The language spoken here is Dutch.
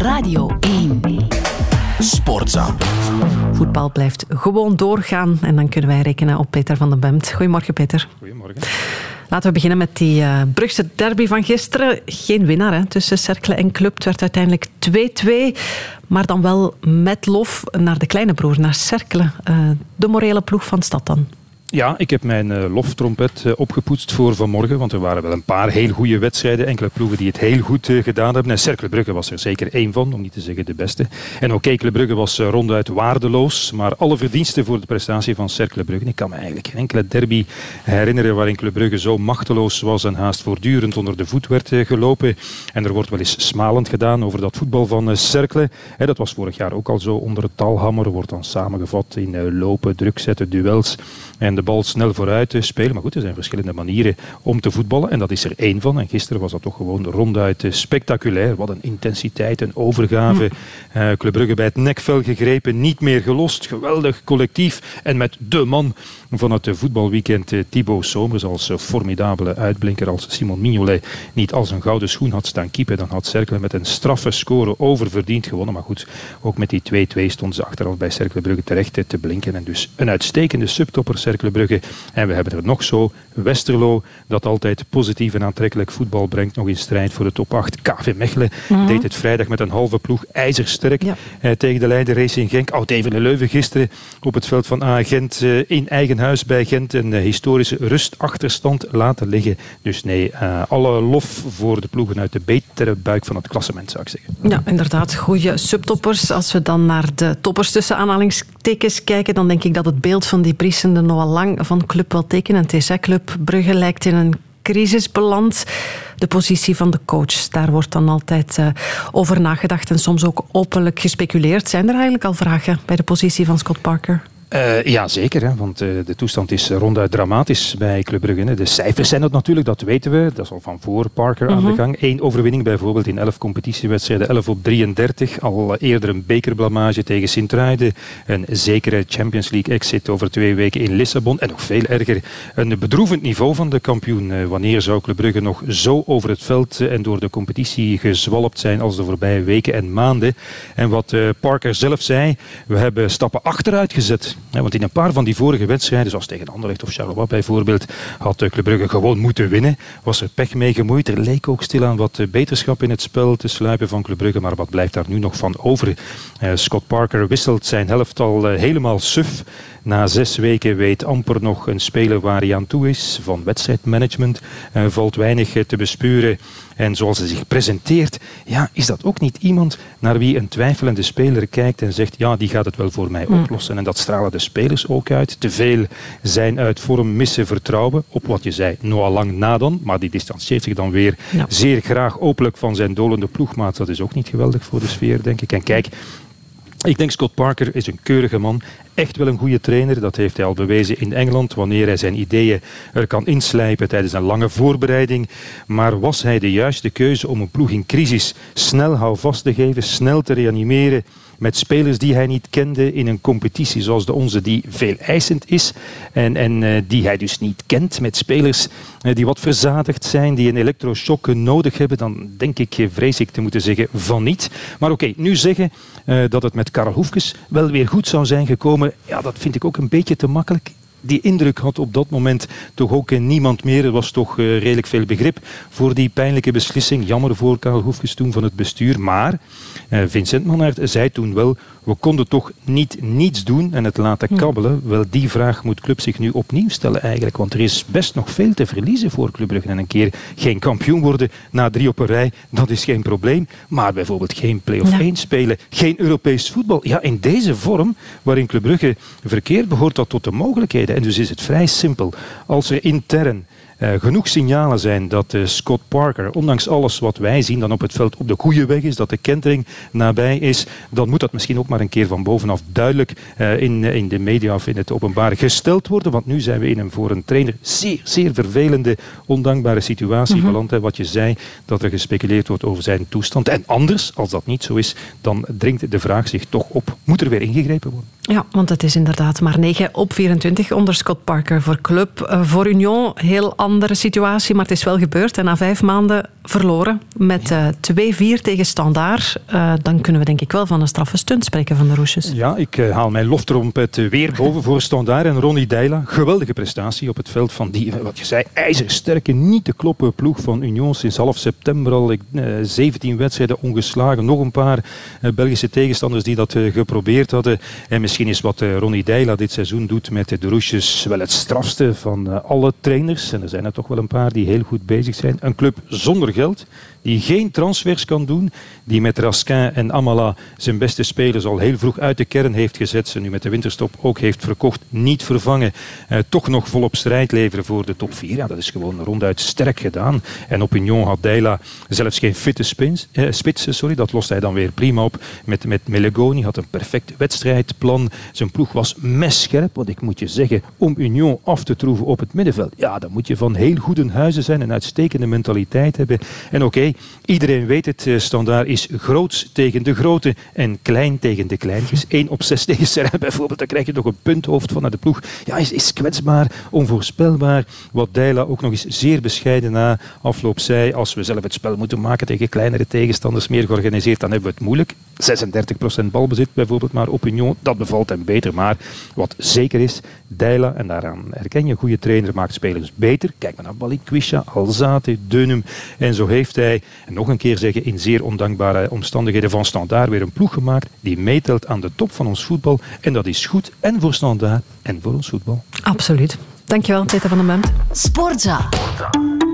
Radio 1. Sportza. Voetbal blijft gewoon doorgaan en dan kunnen wij rekenen op Peter van den Bemt. Goedemorgen, Peter. Goedemorgen. Laten we beginnen met die uh, Brugse derby van gisteren. Geen winnaar hè, tussen Cercle en Club. Het werd uiteindelijk 2-2. Maar dan wel met lof naar de kleine broer, naar Cercle. Uh, de morele ploeg van stad dan. Ja, ik heb mijn uh, loftrompet uh, opgepoetst voor vanmorgen. Want er waren wel een paar heel goede wedstrijden. Enkele ploegen die het heel goed uh, gedaan hebben. En Cercle Brugge was er zeker één van, om niet te zeggen de beste. En ook Club Brugge was ronduit waardeloos. Maar alle verdiensten voor de prestatie van Cercle Brugge. Ik kan me eigenlijk geen enkele derby herinneren waarin Club Brugge zo machteloos was en haast voortdurend onder de voet werd gelopen. En er wordt wel eens smalend gedaan over dat voetbal van Cercle. dat was vorig jaar ook al zo onder het talhammer. Wordt dan samengevat in lopen, druk zetten, duels. En de bal snel vooruit te spelen. Maar goed, er zijn verschillende manieren om te voetballen. En dat is er één van. En gisteren was dat toch gewoon ronduit spectaculair. Wat een intensiteit, een overgave. Uh, Club Brugge bij het nekvel gegrepen. Niet meer gelost. Geweldig collectief. En met de man van het voetbalweekend, eh, Thibaut Somers, als formidabele uitblinker. Als Simon Mignolet niet als een gouden schoen had staan kiepen, dan had Cercle met een straffe score oververdiend gewonnen. Maar goed, ook met die 2-2 stond ze achteraf bij Cercle Brugge terecht te blinken. En dus een uitstekende subtopper Cercle Brugge. En we hebben er nog zo Westerlo, dat altijd positief en aantrekkelijk voetbal brengt, nog in strijd voor de top 8. KV Mechelen mhm. deed het vrijdag met een halve ploeg ijzersterk eh, tegen de leider Racing Genk. Oud even Leuven gisteren op het veld van Agent eh, in eigen huis bij Gent een eh, historische rustachterstand laten liggen. Dus nee, uh, alle lof voor de ploegen uit de betere buik van het klassement, zou ik zeggen. Ja, inderdaad. Goede subtoppers. Als we dan naar de toppers tussen aanhalingstekens kijken, dan denk ik dat het beeld van die briesende Noah Van Club wel tekenend is. Club Brugge lijkt in een crisis beland. De positie van de coach, daar wordt dan altijd uh, over nagedacht en soms ook openlijk gespeculeerd. Zijn er eigenlijk al vragen bij de positie van Scott Parker? Uh, ja, zeker. Hè, want uh, de toestand is ronduit dramatisch bij Club Brugge. De cijfers zijn het natuurlijk, dat weten we. Dat is al van voor Parker aan de mhm. gang. Eén overwinning bijvoorbeeld in elf competitiewedstrijden, 11 op 33. Al eerder een bekerblamage tegen Sint-Truiden. Een zekere Champions League exit over twee weken in Lissabon. En nog veel erger, een bedroevend niveau van de kampioen. Uh, wanneer zou Club Brugge nog zo over het veld en door de competitie gezwalpt zijn als de voorbije weken en maanden? En wat Parker zelf zei, we hebben stappen achteruit gezet want in een paar van die vorige wedstrijden, zoals tegen Anderlecht of Charleroi bijvoorbeeld, had Club Brugge gewoon moeten winnen. Was er pech mee gemoeid. Er leek ook stilaan wat eh, beterschap in het spel te sluipen van Club Brugge. Maar wat blijft daar nu nog van over? Uh, Scott Parker wisselt zijn helftal uh, helemaal suf. Na zes weken weet amper nog een speler waar hij aan toe is. Van wedstrijdmanagement valt weinig te bespeuren. En zoals hij zich presenteert, ja, is dat ook niet iemand naar wie een twijfelende speler kijkt en zegt, ja, die gaat het wel voor mij hmm. oplossen. En dat stralen de spelers ook uit. Te veel zijn uit vorm, missen vertrouwen op wat je zei, Noah Lang nadan. Maar die distancieert zich dan weer zeer graag openlijk van zijn dolende ploegmaat. Dat is ook niet geweldig voor de sfeer, denk ik. En kijk, ik denk Scott Parker is een keurige man. Echt wel een goede trainer. Dat heeft hij al bewezen in Engeland. Wanneer hij zijn ideeën er kan inslijpen tijdens een lange voorbereiding. Maar was hij de juiste keuze om een ploeg in crisis snel houvast te geven, snel te reanimeren? met spelers die hij niet kende in een competitie zoals de onze, die veel eisend is en, en uh, die hij dus niet kent. Met spelers uh, die wat verzadigd zijn, die een elektroshock nodig hebben, dan denk ik, eh, vrees ik te moeten zeggen, van niet. Maar oké, nu zeggen dat het met Karel Hoefkes wel weer goed zou zijn gekomen, ja, dat vind ik ook een beetje te makkelijk die indruk had op dat moment toch ook niemand meer. Er was toch uh, redelijk veel begrip voor die pijnlijke beslissing. Jammer voor Karel Hoefkes toen van het bestuur. Maar uh, Vincent Manhart zei toen wel, we konden toch niet niets doen en het laten hm. kabbelen. Wel, die vraag moet Club zich nu opnieuw stellen eigenlijk. Want er is best nog veel te verliezen voor Club Brugge. En een keer geen kampioen worden na drie op een rij, dat is geen probleem. Maar bijvoorbeeld geen play-off 1 spelen, geen Europees voetbal. Ja, in deze vorm waarin Club Brugge verkeert, behoort dat tot de mogelijkheden. En dus is het vrij simpel. Als er intern uh, genoeg signalen zijn dat uh, Scott Parker, ondanks alles wat wij zien, dan op het veld op de goede weg is, dat de kentering nabij is, dan moet dat misschien ook maar een keer van bovenaf duidelijk uh, in, in de media of in het openbaar gesteld worden. Want nu zijn we in een voor een trainer zeer, zeer vervelende, ondankbare situatie mm beland. Wat je zei, dat er gespeculeerd wordt over zijn toestand. En anders, als dat niet zo is, dan dringt de vraag zich toch op. Moet er weer ingegrepen worden? Ja, want het is inderdaad maar 9 op 24 onder Scott Parker voor Club. voor Union heel andere situatie, maar het is wel gebeurd. En na vijf maanden verloren met uh, 2-4 tegen Standaard. Uh, dan kunnen we denk ik wel van een straffe stunt spreken van de Roesjes. Ja, ik uh, haal mijn loftrompet weer boven voor Standaard en Ronnie Deila. Geweldige prestatie op het veld van die, wat je zei, ijzersterke, niet te kloppen ploeg van Union. Sinds half september al 17 wedstrijden ongeslagen. Nog een paar Belgische tegenstanders die dat geprobeerd hadden. En misschien is wat Ronnie Deila dit seizoen doet met de Roesjes wel het strafste van alle trainers. En er zijn er toch wel een paar die heel goed bezig zijn. Een club zonder geld die geen transfers kan doen, die met Raskin en Amala zijn beste spelers al heel vroeg uit de kern heeft gezet, ze nu met de winterstop ook heeft verkocht, niet vervangen, eh, toch nog volop strijd leveren voor de top 4. Ja, dat is gewoon ronduit sterk gedaan. En op Union had Deila zelfs geen fitte eh, spits, sorry, dat lost hij dan weer prima op. Met, met Melegoni had een perfect wedstrijdplan. Zijn ploeg was messcherp, want ik moet je zeggen, om Union af te troeven op het middenveld, ja, dan moet je van heel goede huizen zijn, een uitstekende mentaliteit hebben. En oké, Iedereen weet het, eh, standaard is groot tegen de grote en klein tegen de kleintjes. 1 op 6 tegen Serra bijvoorbeeld, dan krijg je nog een punthoofd van de ploeg. Ja, is, is kwetsbaar, onvoorspelbaar. Wat Deila ook nog eens zeer bescheiden na afloop zei, als we zelf het spel moeten maken tegen kleinere tegenstanders, meer georganiseerd, dan hebben we het moeilijk. 36% balbezit bijvoorbeeld maar op Union, dat bevalt hem beter. Maar wat zeker is, Deila, en daaraan herken je, een goede trainer maakt spelers beter. Kijk maar naar Balikwisha, Alzate, Dunum. En zo heeft hij, en nog een keer zeggen, in zeer ondankbare omstandigheden van Standaard weer een ploeg gemaakt die meetelt aan de top van ons voetbal. En dat is goed en voor Standaard en voor ons voetbal. Absoluut. Dankjewel, Peter van den Bent. Sportza. Sportza.